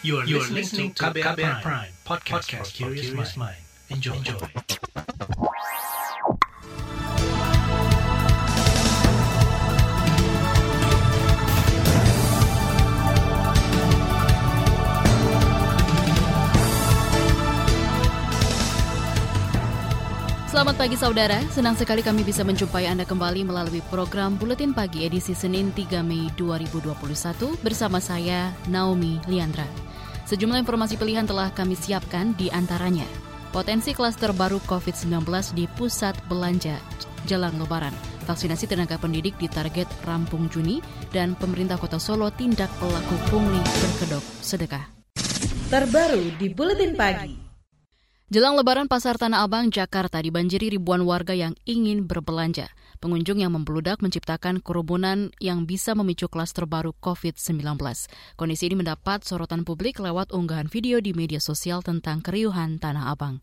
You are, you are listening to KBR, KBR Prime, Prime podcast, podcast for curious mind. Enjoy. Enjoy. Selamat pagi saudara, senang sekali kami bisa menjumpai Anda kembali melalui program Buletin Pagi edisi Senin 3 Mei 2021 bersama saya Naomi Liandra. Sejumlah informasi pilihan telah kami siapkan di antaranya. Potensi klaster baru COVID-19 di pusat belanja jelang lebaran. Vaksinasi tenaga pendidik ditarget rampung Juni dan pemerintah kota Solo tindak pelaku pungli berkedok sedekah. Terbaru di Buletin Pagi. Jelang Lebaran Pasar Tanah Abang, Jakarta dibanjiri ribuan warga yang ingin berbelanja. Pengunjung yang membludak menciptakan kerumunan yang bisa memicu klaster baru COVID-19. Kondisi ini mendapat sorotan publik lewat unggahan video di media sosial tentang keriuhan Tanah Abang.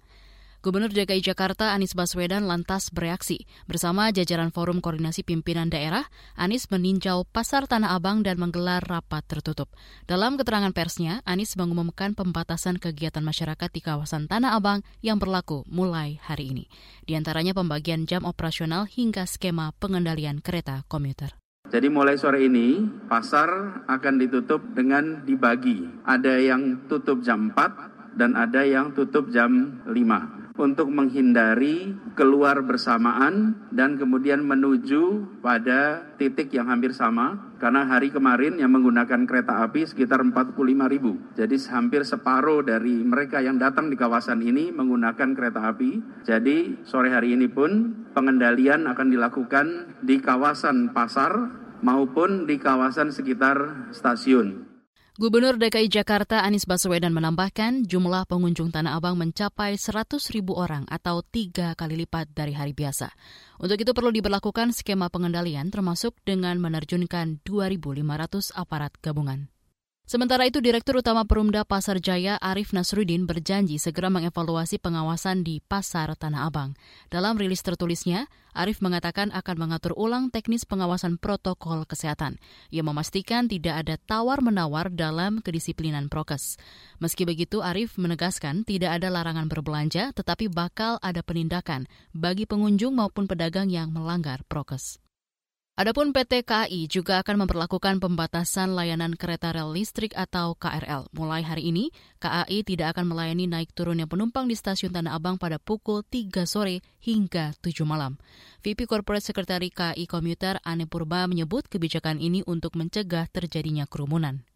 Gubernur DKI Jakarta Anies Baswedan lantas bereaksi. Bersama jajaran Forum Koordinasi Pimpinan Daerah, Anies meninjau Pasar Tanah Abang dan menggelar rapat tertutup. Dalam keterangan persnya, Anies mengumumkan pembatasan kegiatan masyarakat di kawasan Tanah Abang yang berlaku mulai hari ini. Di antaranya pembagian jam operasional hingga skema pengendalian kereta komuter. Jadi mulai sore ini pasar akan ditutup dengan dibagi. Ada yang tutup jam 4 dan ada yang tutup jam 5 untuk menghindari keluar bersamaan dan kemudian menuju pada titik yang hampir sama karena hari kemarin yang menggunakan kereta api sekitar 45 ribu. Jadi hampir separuh dari mereka yang datang di kawasan ini menggunakan kereta api. Jadi sore hari ini pun pengendalian akan dilakukan di kawasan pasar maupun di kawasan sekitar stasiun. Gubernur DKI Jakarta Anies Baswedan menambahkan jumlah pengunjung Tanah Abang mencapai 100 ribu orang atau tiga kali lipat dari hari biasa. Untuk itu perlu diberlakukan skema pengendalian termasuk dengan menerjunkan 2.500 aparat gabungan. Sementara itu, Direktur Utama Perumda Pasar Jaya Arif Nasruddin berjanji segera mengevaluasi pengawasan di Pasar Tanah Abang. Dalam rilis tertulisnya, Arif mengatakan akan mengatur ulang teknis pengawasan protokol kesehatan. Ia memastikan tidak ada tawar-menawar dalam kedisiplinan prokes. Meski begitu, Arif menegaskan tidak ada larangan berbelanja, tetapi bakal ada penindakan bagi pengunjung maupun pedagang yang melanggar prokes. Adapun PT KAI juga akan memperlakukan pembatasan layanan kereta rel listrik atau KRL. Mulai hari ini, KAI tidak akan melayani naik turunnya penumpang di stasiun Tanah Abang pada pukul 3 sore hingga 7 malam. VP Corporate Secretary KAI Komuter Ane Purba menyebut kebijakan ini untuk mencegah terjadinya kerumunan.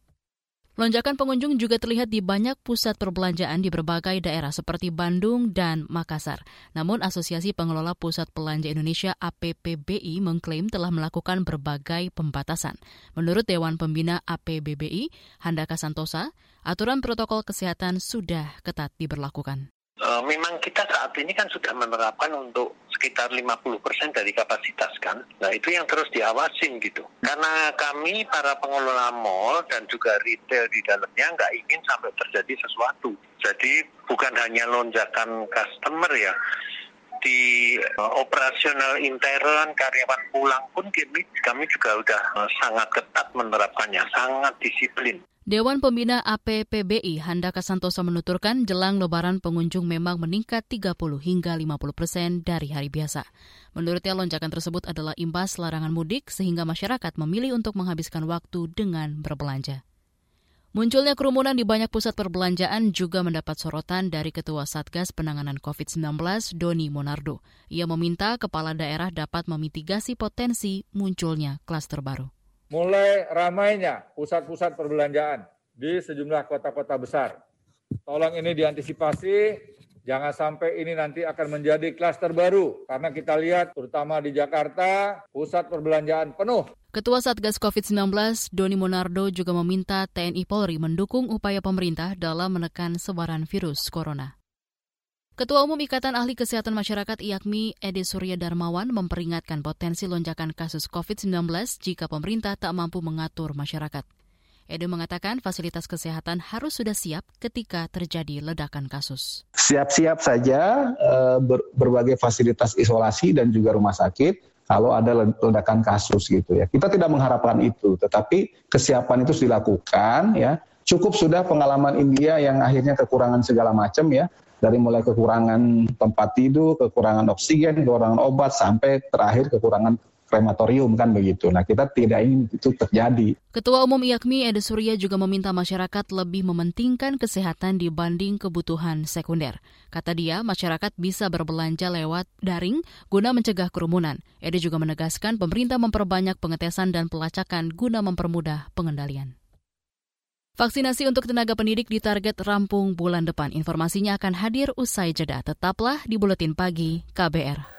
Lonjakan pengunjung juga terlihat di banyak pusat perbelanjaan di berbagai daerah seperti Bandung dan Makassar. Namun Asosiasi Pengelola Pusat Belanja Indonesia APPBI mengklaim telah melakukan berbagai pembatasan. Menurut Dewan Pembina APBBI, Handaka Santosa, aturan protokol kesehatan sudah ketat diberlakukan. Uh, memang kita saat ini kan sudah menerapkan untuk sekitar 50% dari kapasitas kan. Nah itu yang terus diawasin gitu. Karena kami para pengelola mall dan juga retail di dalamnya nggak ingin sampai terjadi sesuatu. Jadi bukan hanya lonjakan customer ya, di uh, operasional intern karyawan pulang pun kami, kami juga sudah uh, sangat ketat menerapkannya, sangat disiplin. Dewan Pembina APPBI Handaka Santoso menuturkan jelang lebaran pengunjung memang meningkat 30 hingga 50 persen dari hari biasa. Menurutnya lonjakan tersebut adalah imbas larangan mudik sehingga masyarakat memilih untuk menghabiskan waktu dengan berbelanja. Munculnya kerumunan di banyak pusat perbelanjaan juga mendapat sorotan dari Ketua Satgas Penanganan COVID-19, Doni Monardo. Ia meminta kepala daerah dapat memitigasi potensi munculnya klaster baru mulai ramainya pusat-pusat perbelanjaan di sejumlah kota-kota besar. Tolong ini diantisipasi, jangan sampai ini nanti akan menjadi klaster baru. Karena kita lihat terutama di Jakarta, pusat perbelanjaan penuh. Ketua Satgas COVID-19 Doni Monardo juga meminta TNI Polri mendukung upaya pemerintah dalam menekan sebaran virus corona. Ketua Umum Ikatan Ahli Kesehatan Masyarakat IAKMI Ede Surya Darmawan memperingatkan potensi lonjakan kasus COVID-19 jika pemerintah tak mampu mengatur masyarakat. Ede mengatakan fasilitas kesehatan harus sudah siap ketika terjadi ledakan kasus. Siap-siap saja eh, berbagai fasilitas isolasi dan juga rumah sakit kalau ada ledakan kasus gitu ya. Kita tidak mengharapkan itu, tetapi kesiapan itu dilakukan ya cukup sudah pengalaman India yang akhirnya kekurangan segala macam ya dari mulai kekurangan tempat tidur, kekurangan oksigen, kekurangan obat sampai terakhir kekurangan krematorium kan begitu. Nah kita tidak ingin itu terjadi. Ketua Umum IAKMI Ede Surya juga meminta masyarakat lebih mementingkan kesehatan dibanding kebutuhan sekunder. Kata dia, masyarakat bisa berbelanja lewat daring guna mencegah kerumunan. Ede juga menegaskan pemerintah memperbanyak pengetesan dan pelacakan guna mempermudah pengendalian. Vaksinasi untuk tenaga pendidik ditarget rampung bulan depan. Informasinya akan hadir usai jeda. Tetaplah di Buletin Pagi KBR.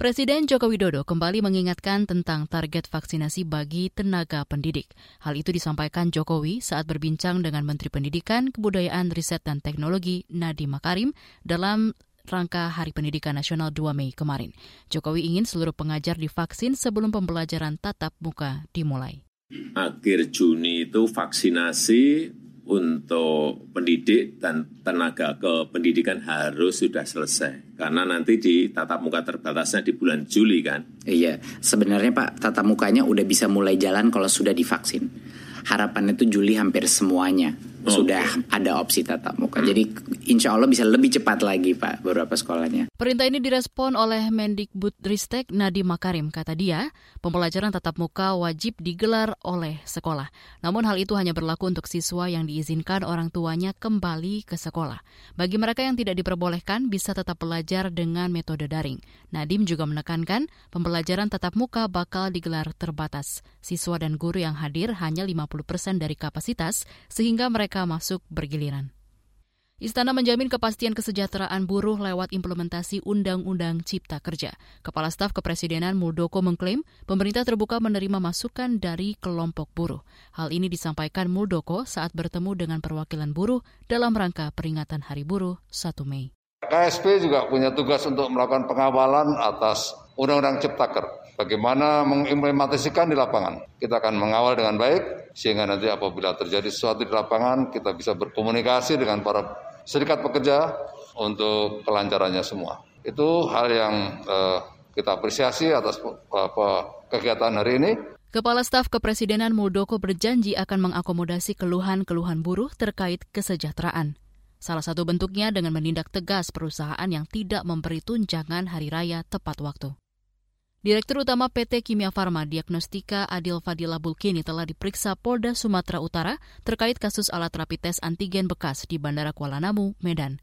Presiden Joko Widodo kembali mengingatkan tentang target vaksinasi bagi tenaga pendidik. Hal itu disampaikan Jokowi saat berbincang dengan Menteri Pendidikan, Kebudayaan, Riset, dan Teknologi Nadiem Makarim dalam rangka Hari Pendidikan Nasional 2 Mei kemarin. Jokowi ingin seluruh pengajar divaksin sebelum pembelajaran tatap muka dimulai. Akhir Juni itu vaksinasi untuk pendidik dan tenaga kependidikan harus sudah selesai. Karena nanti di tatap muka terbatasnya di bulan Juli kan. Iya, sebenarnya Pak, tatap mukanya udah bisa mulai jalan kalau sudah divaksin. Harapannya itu Juli hampir semuanya okay. sudah ada opsi tatap muka. Hmm. Jadi insya Allah bisa lebih cepat lagi Pak beberapa sekolahnya. Perintah ini direspon oleh Mendikbud Ristek Nadiem Makarim. Kata dia, pembelajaran tatap muka wajib digelar oleh sekolah. Namun hal itu hanya berlaku untuk siswa yang diizinkan orang tuanya kembali ke sekolah. Bagi mereka yang tidak diperbolehkan bisa tetap belajar dengan metode daring. Nadiem juga menekankan pembelajaran tatap muka bakal digelar terbatas. Siswa dan guru yang hadir hanya 50 persen dari kapasitas sehingga mereka mereka masuk bergiliran. Istana menjamin kepastian kesejahteraan buruh lewat implementasi Undang-Undang Cipta Kerja. Kepala Staf Kepresidenan Muldoko mengklaim pemerintah terbuka menerima masukan dari kelompok buruh. Hal ini disampaikan Muldoko saat bertemu dengan perwakilan buruh dalam rangka peringatan Hari Buruh 1 Mei. KSP juga punya tugas untuk melakukan pengawalan atas Undang-Undang Cipta Kerja bagaimana mengimplementasikan di lapangan. Kita akan mengawal dengan baik, sehingga nanti apabila terjadi sesuatu di lapangan, kita bisa berkomunikasi dengan para serikat pekerja untuk kelancarannya semua. Itu hal yang uh, kita apresiasi atas uh, kegiatan hari ini. Kepala Staf Kepresidenan Muldoko berjanji akan mengakomodasi keluhan-keluhan buruh terkait kesejahteraan. Salah satu bentuknya dengan menindak tegas perusahaan yang tidak memberi tunjangan hari raya tepat waktu. Direktur Utama PT Kimia Farma Diagnostika Adil Fadila Bulkini telah diperiksa Polda Sumatera Utara terkait kasus alat rapid tes antigen bekas di Bandara Kuala Namu, Medan.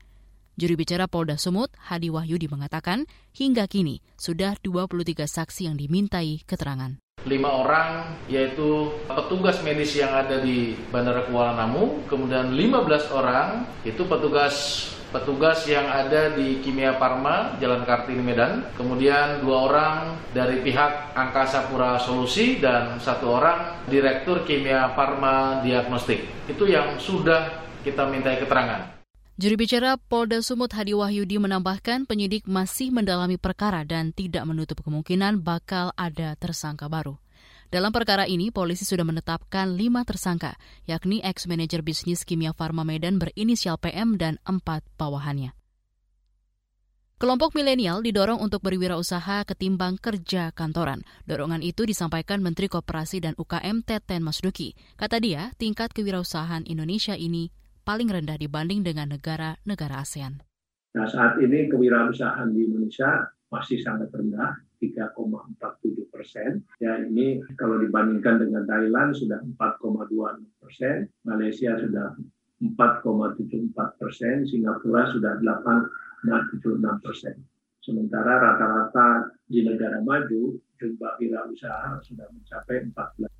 Juru bicara Polda Sumut, Hadi Wahyudi mengatakan, hingga kini sudah 23 saksi yang dimintai keterangan. Lima orang yaitu petugas medis yang ada di Bandara Kuala Namu, kemudian 15 orang itu petugas petugas yang ada di Kimia Parma Jalan Kartini Medan, kemudian dua orang dari pihak Angkasa Pura Solusi dan satu orang Direktur Kimia Parma Diagnostik. Itu yang sudah kita mintai keterangan. Juru bicara Polda Sumut Hadi Wahyudi menambahkan penyidik masih mendalami perkara dan tidak menutup kemungkinan bakal ada tersangka baru. Dalam perkara ini, polisi sudah menetapkan lima tersangka, yakni ex-manajer bisnis Kimia Farma Medan berinisial PM dan empat bawahannya. Kelompok milenial didorong untuk berwirausaha ketimbang kerja kantoran. Dorongan itu disampaikan Menteri Koperasi dan UKM Teten Masduki. Kata dia, tingkat kewirausahaan Indonesia ini paling rendah dibanding dengan negara-negara ASEAN. Nah, saat ini kewirausahaan di Indonesia masih sangat rendah 3,47 persen. Ya ini kalau dibandingkan dengan Thailand sudah 4,26 persen, Malaysia sudah 4,74 persen, Singapura sudah 8,76 persen. Sementara rata-rata di negara maju jumlah wirausaha sudah mencapai 14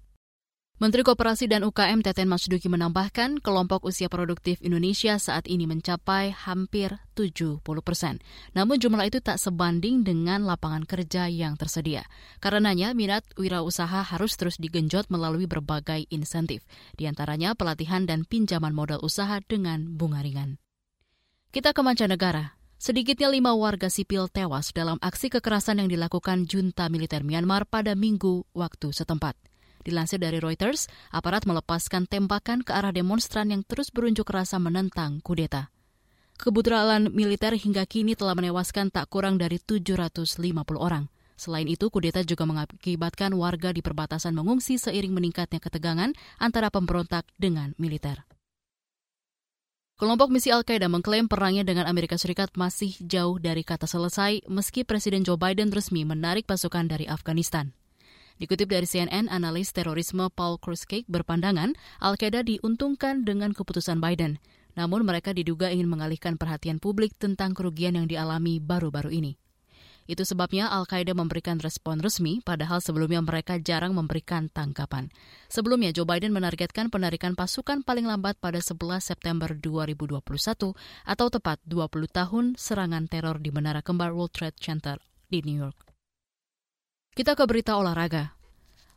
Menteri Koperasi dan UKM Teten Masduki menambahkan kelompok usia produktif Indonesia saat ini mencapai hampir 70 persen. Namun jumlah itu tak sebanding dengan lapangan kerja yang tersedia. Karenanya minat wirausaha harus terus digenjot melalui berbagai insentif, di antaranya pelatihan dan pinjaman modal usaha dengan bunga ringan. Kita ke mancanegara. Sedikitnya lima warga sipil tewas dalam aksi kekerasan yang dilakukan junta militer Myanmar pada minggu waktu setempat. Dilansir dari Reuters, aparat melepaskan tembakan ke arah demonstran yang terus berunjuk rasa menentang kudeta. Kebutuhan militer hingga kini telah menewaskan tak kurang dari 750 orang. Selain itu, kudeta juga mengakibatkan warga di perbatasan mengungsi seiring meningkatnya ketegangan antara pemberontak dengan militer. Kelompok misi Al-Qaeda mengklaim perangnya dengan Amerika Serikat masih jauh dari kata selesai meski Presiden Joe Biden resmi menarik pasukan dari Afghanistan. Dikutip dari CNN, analis terorisme Paul Kruskek berpandangan Al-Qaeda diuntungkan dengan keputusan Biden. Namun mereka diduga ingin mengalihkan perhatian publik tentang kerugian yang dialami baru-baru ini. Itu sebabnya Al-Qaeda memberikan respon resmi, padahal sebelumnya mereka jarang memberikan tangkapan. Sebelumnya, Joe Biden menargetkan penarikan pasukan paling lambat pada 11 September 2021 atau tepat 20 tahun serangan teror di Menara Kembar World Trade Center di New York. Kita ke berita olahraga.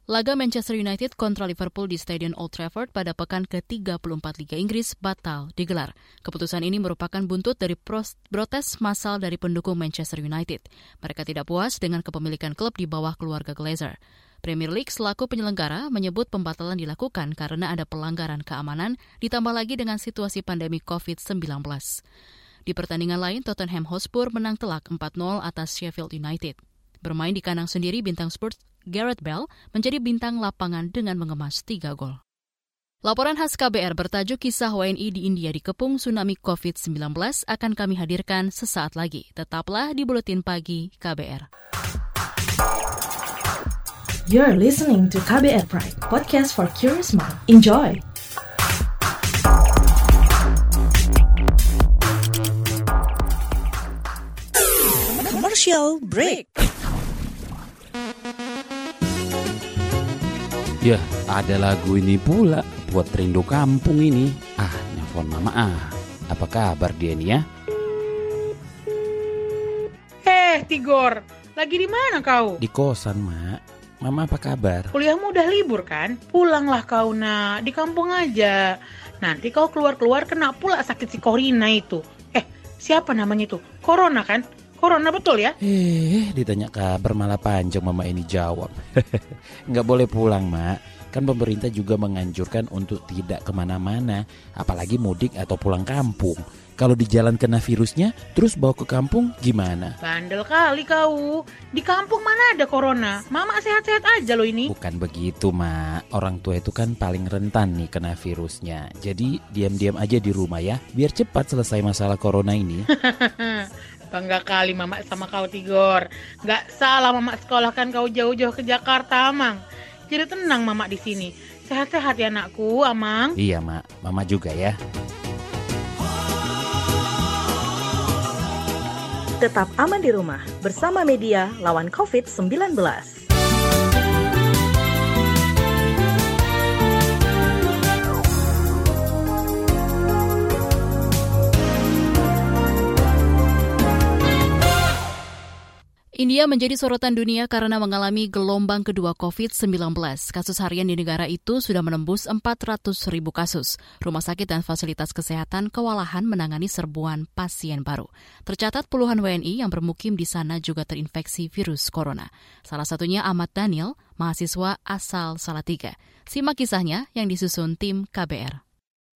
Laga Manchester United kontra Liverpool di Stadion Old Trafford pada pekan ke-34 Liga Inggris batal digelar. Keputusan ini merupakan buntut dari protes massal dari pendukung Manchester United. Mereka tidak puas dengan kepemilikan klub di bawah keluarga Glazer. Premier League selaku penyelenggara menyebut pembatalan dilakukan karena ada pelanggaran keamanan, ditambah lagi dengan situasi pandemi COVID-19. Di pertandingan lain, Tottenham Hotspur menang telak 4-0 atas Sheffield United. Bermain di kandang sendiri, bintang Spurs Gareth Bell menjadi bintang lapangan dengan mengemas tiga gol. Laporan khas KBR bertajuk kisah WNI di India dikepung tsunami COVID-19 akan kami hadirkan sesaat lagi. Tetaplah di Buletin Pagi KBR. You're listening to KBR Pride, podcast for curious mind. Enjoy! Commercial break. Ya, ada lagu ini pula buat rindu kampung ini. Ah, nelfon mama ah. Apa kabar dia nih ya? Eh, Tigor, lagi di mana kau? Di kosan, Mak. Mama apa kabar? Kuliahmu udah libur kan? Pulanglah kau, nak. Di kampung aja. Nanti kau keluar-keluar kena pula sakit si Corina itu. Eh, siapa namanya itu? Corona kan? Corona betul ya? Eh, ditanya kabar malah panjang mama ini jawab. Nggak boleh pulang, Mak. Kan pemerintah juga menganjurkan untuk tidak ke mana-mana, apalagi mudik atau pulang kampung. Kalau di jalan kena virusnya, terus bawa ke kampung gimana? Bandel kali kau. Di kampung mana ada corona? Mama sehat-sehat aja loh ini. Bukan begitu, Mak. Orang tua itu kan paling rentan nih kena virusnya. Jadi diam-diam aja di rumah ya, biar cepat selesai masalah corona ini. Bangga kali mama sama kau Tigor. Gak salah mama sekolahkan kau jauh-jauh ke Jakarta, Amang. Jadi tenang mama di sini. Sehat-sehat ya anakku, Amang. Iya, Mak. Mama juga ya. Tetap aman di rumah bersama media lawan COVID-19. India menjadi sorotan dunia karena mengalami gelombang kedua COVID-19. Kasus harian di negara itu sudah menembus 400 ribu kasus. Rumah sakit dan fasilitas kesehatan kewalahan menangani serbuan pasien baru. Tercatat puluhan WNI yang bermukim di sana juga terinfeksi virus corona. Salah satunya Ahmad Daniel, mahasiswa asal Salatiga. Simak kisahnya yang disusun tim KBR.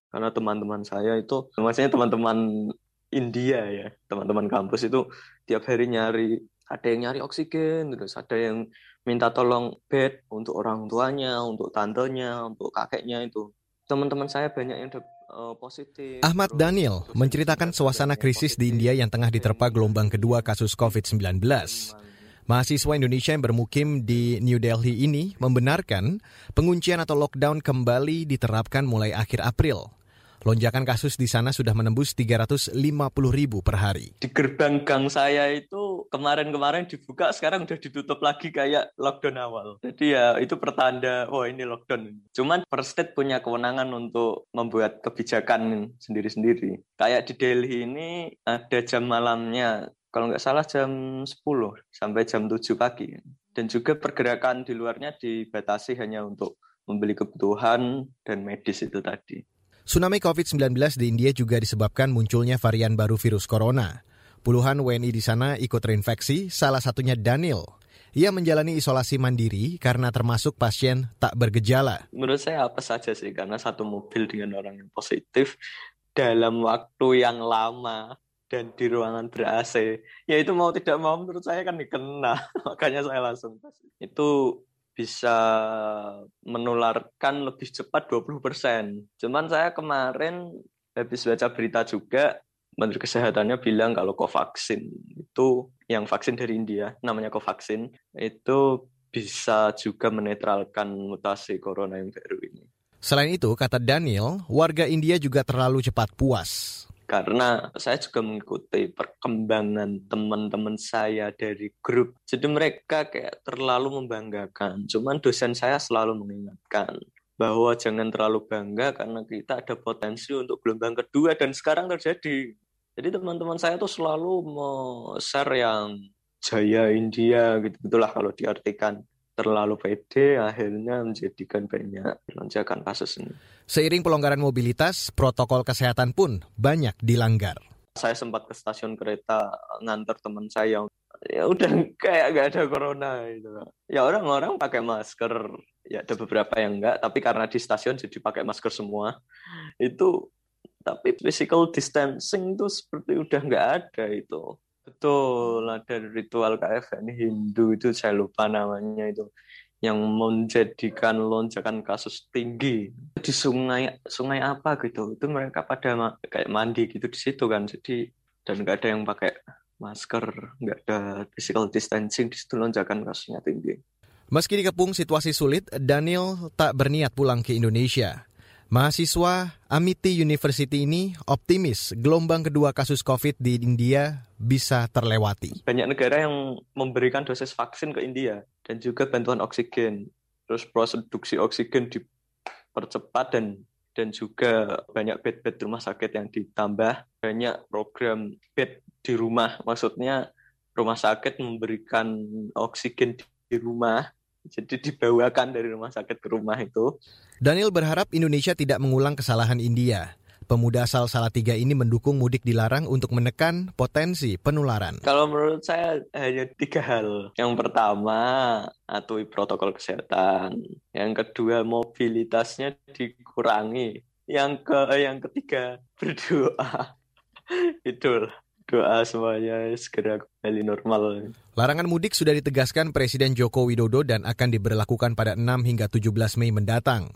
Karena teman-teman saya itu, maksudnya teman-teman India ya, teman-teman kampus itu tiap hari nyari ada yang nyari oksigen, terus ada yang minta tolong bed untuk orang tuanya, untuk tantenya, untuk kakeknya itu. Teman-teman saya banyak yang uh, positif. Ahmad Daniel menceritakan suasana krisis di India yang tengah diterpa gelombang kedua kasus COVID-19. Mahasiswa Indonesia yang bermukim di New Delhi ini membenarkan penguncian atau lockdown kembali diterapkan mulai akhir April. Lonjakan kasus di sana sudah menembus 350 ribu per hari. Di gerbang gang saya itu kemarin-kemarin dibuka sekarang udah ditutup lagi kayak lockdown awal. Jadi ya itu pertanda oh ini lockdown. Cuman per state punya kewenangan untuk membuat kebijakan sendiri-sendiri. Kayak di Delhi ini ada jam malamnya kalau nggak salah jam 10 sampai jam 7 pagi. Dan juga pergerakan di luarnya dibatasi hanya untuk membeli kebutuhan dan medis itu tadi. Tsunami COVID-19 di India juga disebabkan munculnya varian baru virus corona. Puluhan WNI di sana ikut terinfeksi, salah satunya Daniel. Ia menjalani isolasi mandiri karena termasuk pasien tak bergejala. Menurut saya apa saja sih, karena satu mobil dengan orang yang positif dalam waktu yang lama dan di ruangan ber-AC. Ya itu mau tidak mau menurut saya kan dikena, makanya saya langsung itu bisa menularkan lebih cepat 20%. Cuman saya kemarin habis baca berita juga, Menteri Kesehatannya bilang kalau Covaxin itu yang vaksin dari India, namanya Covaxin, itu bisa juga menetralkan mutasi corona yang baru ini. Selain itu, kata Daniel, warga India juga terlalu cepat puas karena saya juga mengikuti perkembangan teman-teman saya dari grup. Jadi mereka kayak terlalu membanggakan. Cuman dosen saya selalu mengingatkan bahwa jangan terlalu bangga karena kita ada potensi untuk gelombang kedua dan sekarang terjadi. Jadi teman-teman saya tuh selalu mau share yang jaya India gitu gitulah kalau diartikan terlalu pede akhirnya menjadikan banyak lonjakan kasus ini. Seiring pelonggaran mobilitas, protokol kesehatan pun banyak dilanggar. Saya sempat ke stasiun kereta ngantar teman saya ya udah kayak gak ada corona gitu. Ya orang-orang pakai masker, ya ada beberapa yang enggak, tapi karena di stasiun jadi pakai masker semua. Itu tapi physical distancing itu seperti udah nggak ada itu. Betul, ada ritual KFN Hindu itu saya lupa namanya itu yang menjadikan lonjakan kasus tinggi di sungai sungai apa gitu itu mereka pada ma kayak mandi gitu di situ kan jadi dan nggak ada yang pakai masker nggak ada physical distancing di situ lonjakan kasusnya tinggi. Meski dikepung situasi sulit, Daniel tak berniat pulang ke Indonesia. Mahasiswa Amity University ini optimis gelombang kedua kasus COVID di India bisa terlewati. Banyak negara yang memberikan dosis vaksin ke India dan juga bantuan oksigen. Terus produksi oksigen dipercepat dan dan juga banyak bed-bed rumah sakit yang ditambah. Banyak program bed di rumah, maksudnya rumah sakit memberikan oksigen di rumah jadi dibawakan dari rumah sakit ke rumah itu. Daniel berharap Indonesia tidak mengulang kesalahan India. Pemuda asal Salatiga ini mendukung mudik dilarang untuk menekan potensi penularan. Kalau menurut saya hanya tiga hal. Yang pertama, atui protokol kesehatan. Yang kedua, mobilitasnya dikurangi. Yang ke yang ketiga, berdoa. Itu doa semuanya segera kembali normal. Larangan mudik sudah ditegaskan Presiden Joko Widodo dan akan diberlakukan pada 6 hingga 17 Mei mendatang.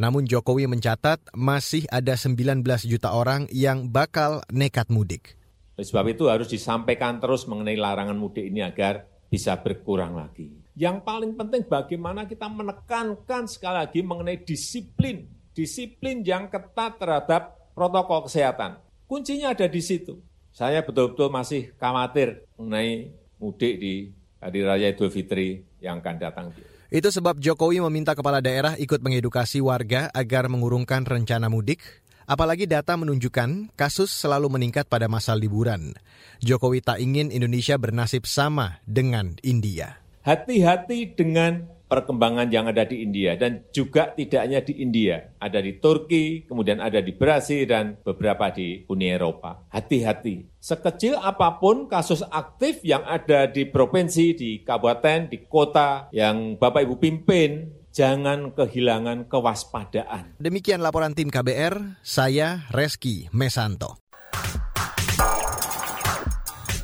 Namun Jokowi mencatat masih ada 19 juta orang yang bakal nekat mudik. Oleh sebab itu harus disampaikan terus mengenai larangan mudik ini agar bisa berkurang lagi. Yang paling penting bagaimana kita menekankan sekali lagi mengenai disiplin. Disiplin yang ketat terhadap protokol kesehatan. Kuncinya ada di situ saya betul-betul masih khawatir mengenai mudik di Hari Raya Idul Fitri yang akan datang. Itu sebab Jokowi meminta kepala daerah ikut mengedukasi warga agar mengurungkan rencana mudik, apalagi data menunjukkan kasus selalu meningkat pada masa liburan. Jokowi tak ingin Indonesia bernasib sama dengan India. Hati-hati dengan perkembangan yang ada di India dan juga tidak hanya di India, ada di Turki, kemudian ada di Brasil dan beberapa di Uni Eropa. Hati-hati. Sekecil apa pun kasus aktif yang ada di provinsi, di kabupaten, di kota yang Bapak Ibu pimpin, jangan kehilangan kewaspadaan. Demikian laporan tim KBR, saya Reski Mesanto.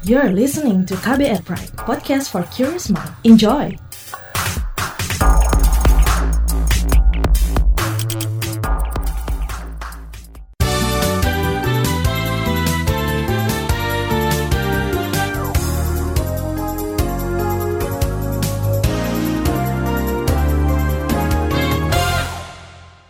You're listening to KBR Pride, podcast for curious mind. Enjoy!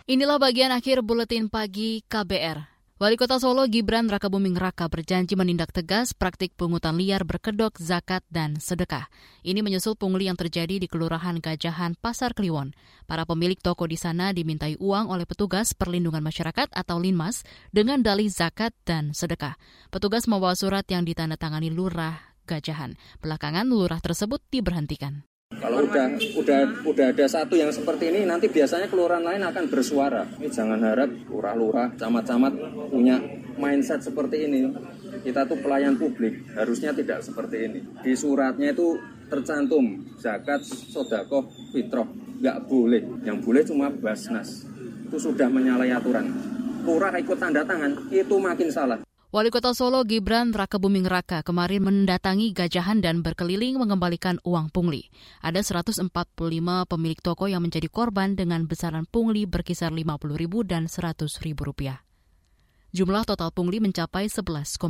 Inilah bagian akhir buletin pagi KBR. Wali Kota Solo Gibran Rakabuming Raka berjanji menindak tegas praktik pungutan liar berkedok, zakat, dan sedekah. Ini menyusul pungli yang terjadi di Kelurahan Gajahan, Pasar Kliwon. Para pemilik toko di sana dimintai uang oleh petugas perlindungan masyarakat atau Linmas dengan dalih zakat dan sedekah. Petugas membawa surat yang ditandatangani lurah Gajahan. Belakangan lurah tersebut diberhentikan. Kalau udah udah udah ada satu yang seperti ini, nanti biasanya kelurahan lain akan bersuara. Jangan harap lurah-lurah, camat-camat punya mindset seperti ini. Kita tuh pelayan publik, harusnya tidak seperti ini. Di suratnya itu tercantum zakat, sodakoh, fitroh. Nggak boleh. Yang boleh cuma basnas. Itu sudah menyalahi aturan. Lurah ikut tanda tangan, itu makin salah. Wali Kota Solo Gibran Rakebuming Raka kemarin mendatangi Gajahan dan berkeliling mengembalikan uang pungli. Ada 145 pemilik toko yang menjadi korban dengan besaran pungli berkisar Rp50.000 dan Rp100.000. Jumlah total pungli mencapai 11,5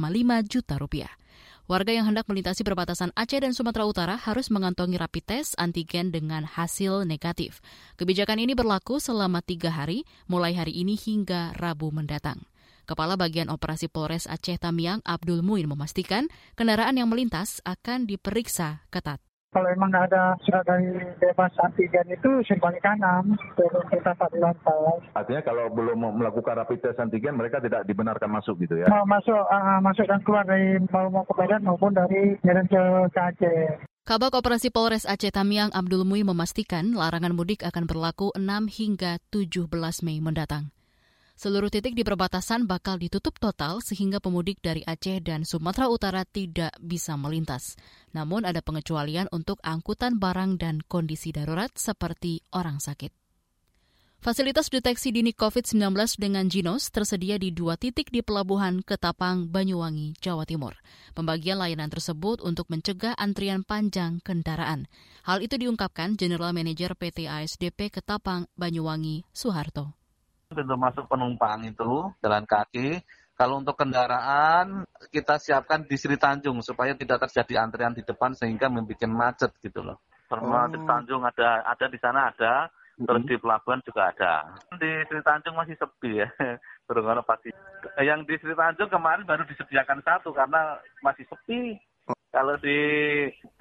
juta rupiah. Warga yang hendak melintasi perbatasan Aceh dan Sumatera Utara harus mengantongi rapid test antigen dengan hasil negatif. Kebijakan ini berlaku selama tiga hari, mulai hari ini hingga Rabu mendatang. Kepala Bagian Operasi Polres Aceh Tamiang Abdul Muin memastikan kendaraan yang melintas akan diperiksa ketat. Kalau emang nggak ada surat dari bebas antigen itu simpang kanan turun kita di lantai. Artinya kalau belum melakukan rapid test antigen mereka tidak dibenarkan masuk gitu ya? Mau masuk, uh, masuk dan keluar dari mau mau ke Medan maupun dari Medan ke, ke Aceh. Kabak Operasi Polres Aceh Tamiang Abdul Mui memastikan larangan mudik akan berlaku 6 hingga 17 Mei mendatang. Seluruh titik di perbatasan bakal ditutup total sehingga pemudik dari Aceh dan Sumatera Utara tidak bisa melintas. Namun ada pengecualian untuk angkutan barang dan kondisi darurat seperti orang sakit. Fasilitas deteksi dini COVID-19 dengan Ginos tersedia di dua titik di Pelabuhan Ketapang, Banyuwangi, Jawa Timur. Pembagian layanan tersebut untuk mencegah antrian panjang kendaraan. Hal itu diungkapkan General Manager PT ASDP Ketapang, Banyuwangi, Soeharto pintu masuk penumpang itu jalan kaki. Kalau untuk kendaraan kita siapkan di Sri Tanjung supaya tidak terjadi antrian di depan sehingga membuat macet gitu loh. Terminal oh. Sri Tanjung ada ada di sana ada, terus di pelabuhan juga ada. Di Sri Tanjung masih sepi ya. Berenggono pasti. Yang di Sri Tanjung kemarin baru disediakan satu karena masih sepi. Kalau di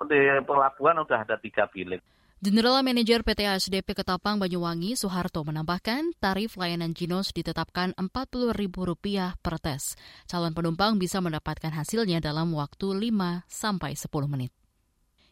di pelabuhan udah ada tiga bilik. General Manager PT ASDP Ketapang Banyuwangi Soeharto menambahkan tarif layanan Ginos ditetapkan Rp40.000 per tes. Calon penumpang bisa mendapatkan hasilnya dalam waktu 5 sampai 10 menit.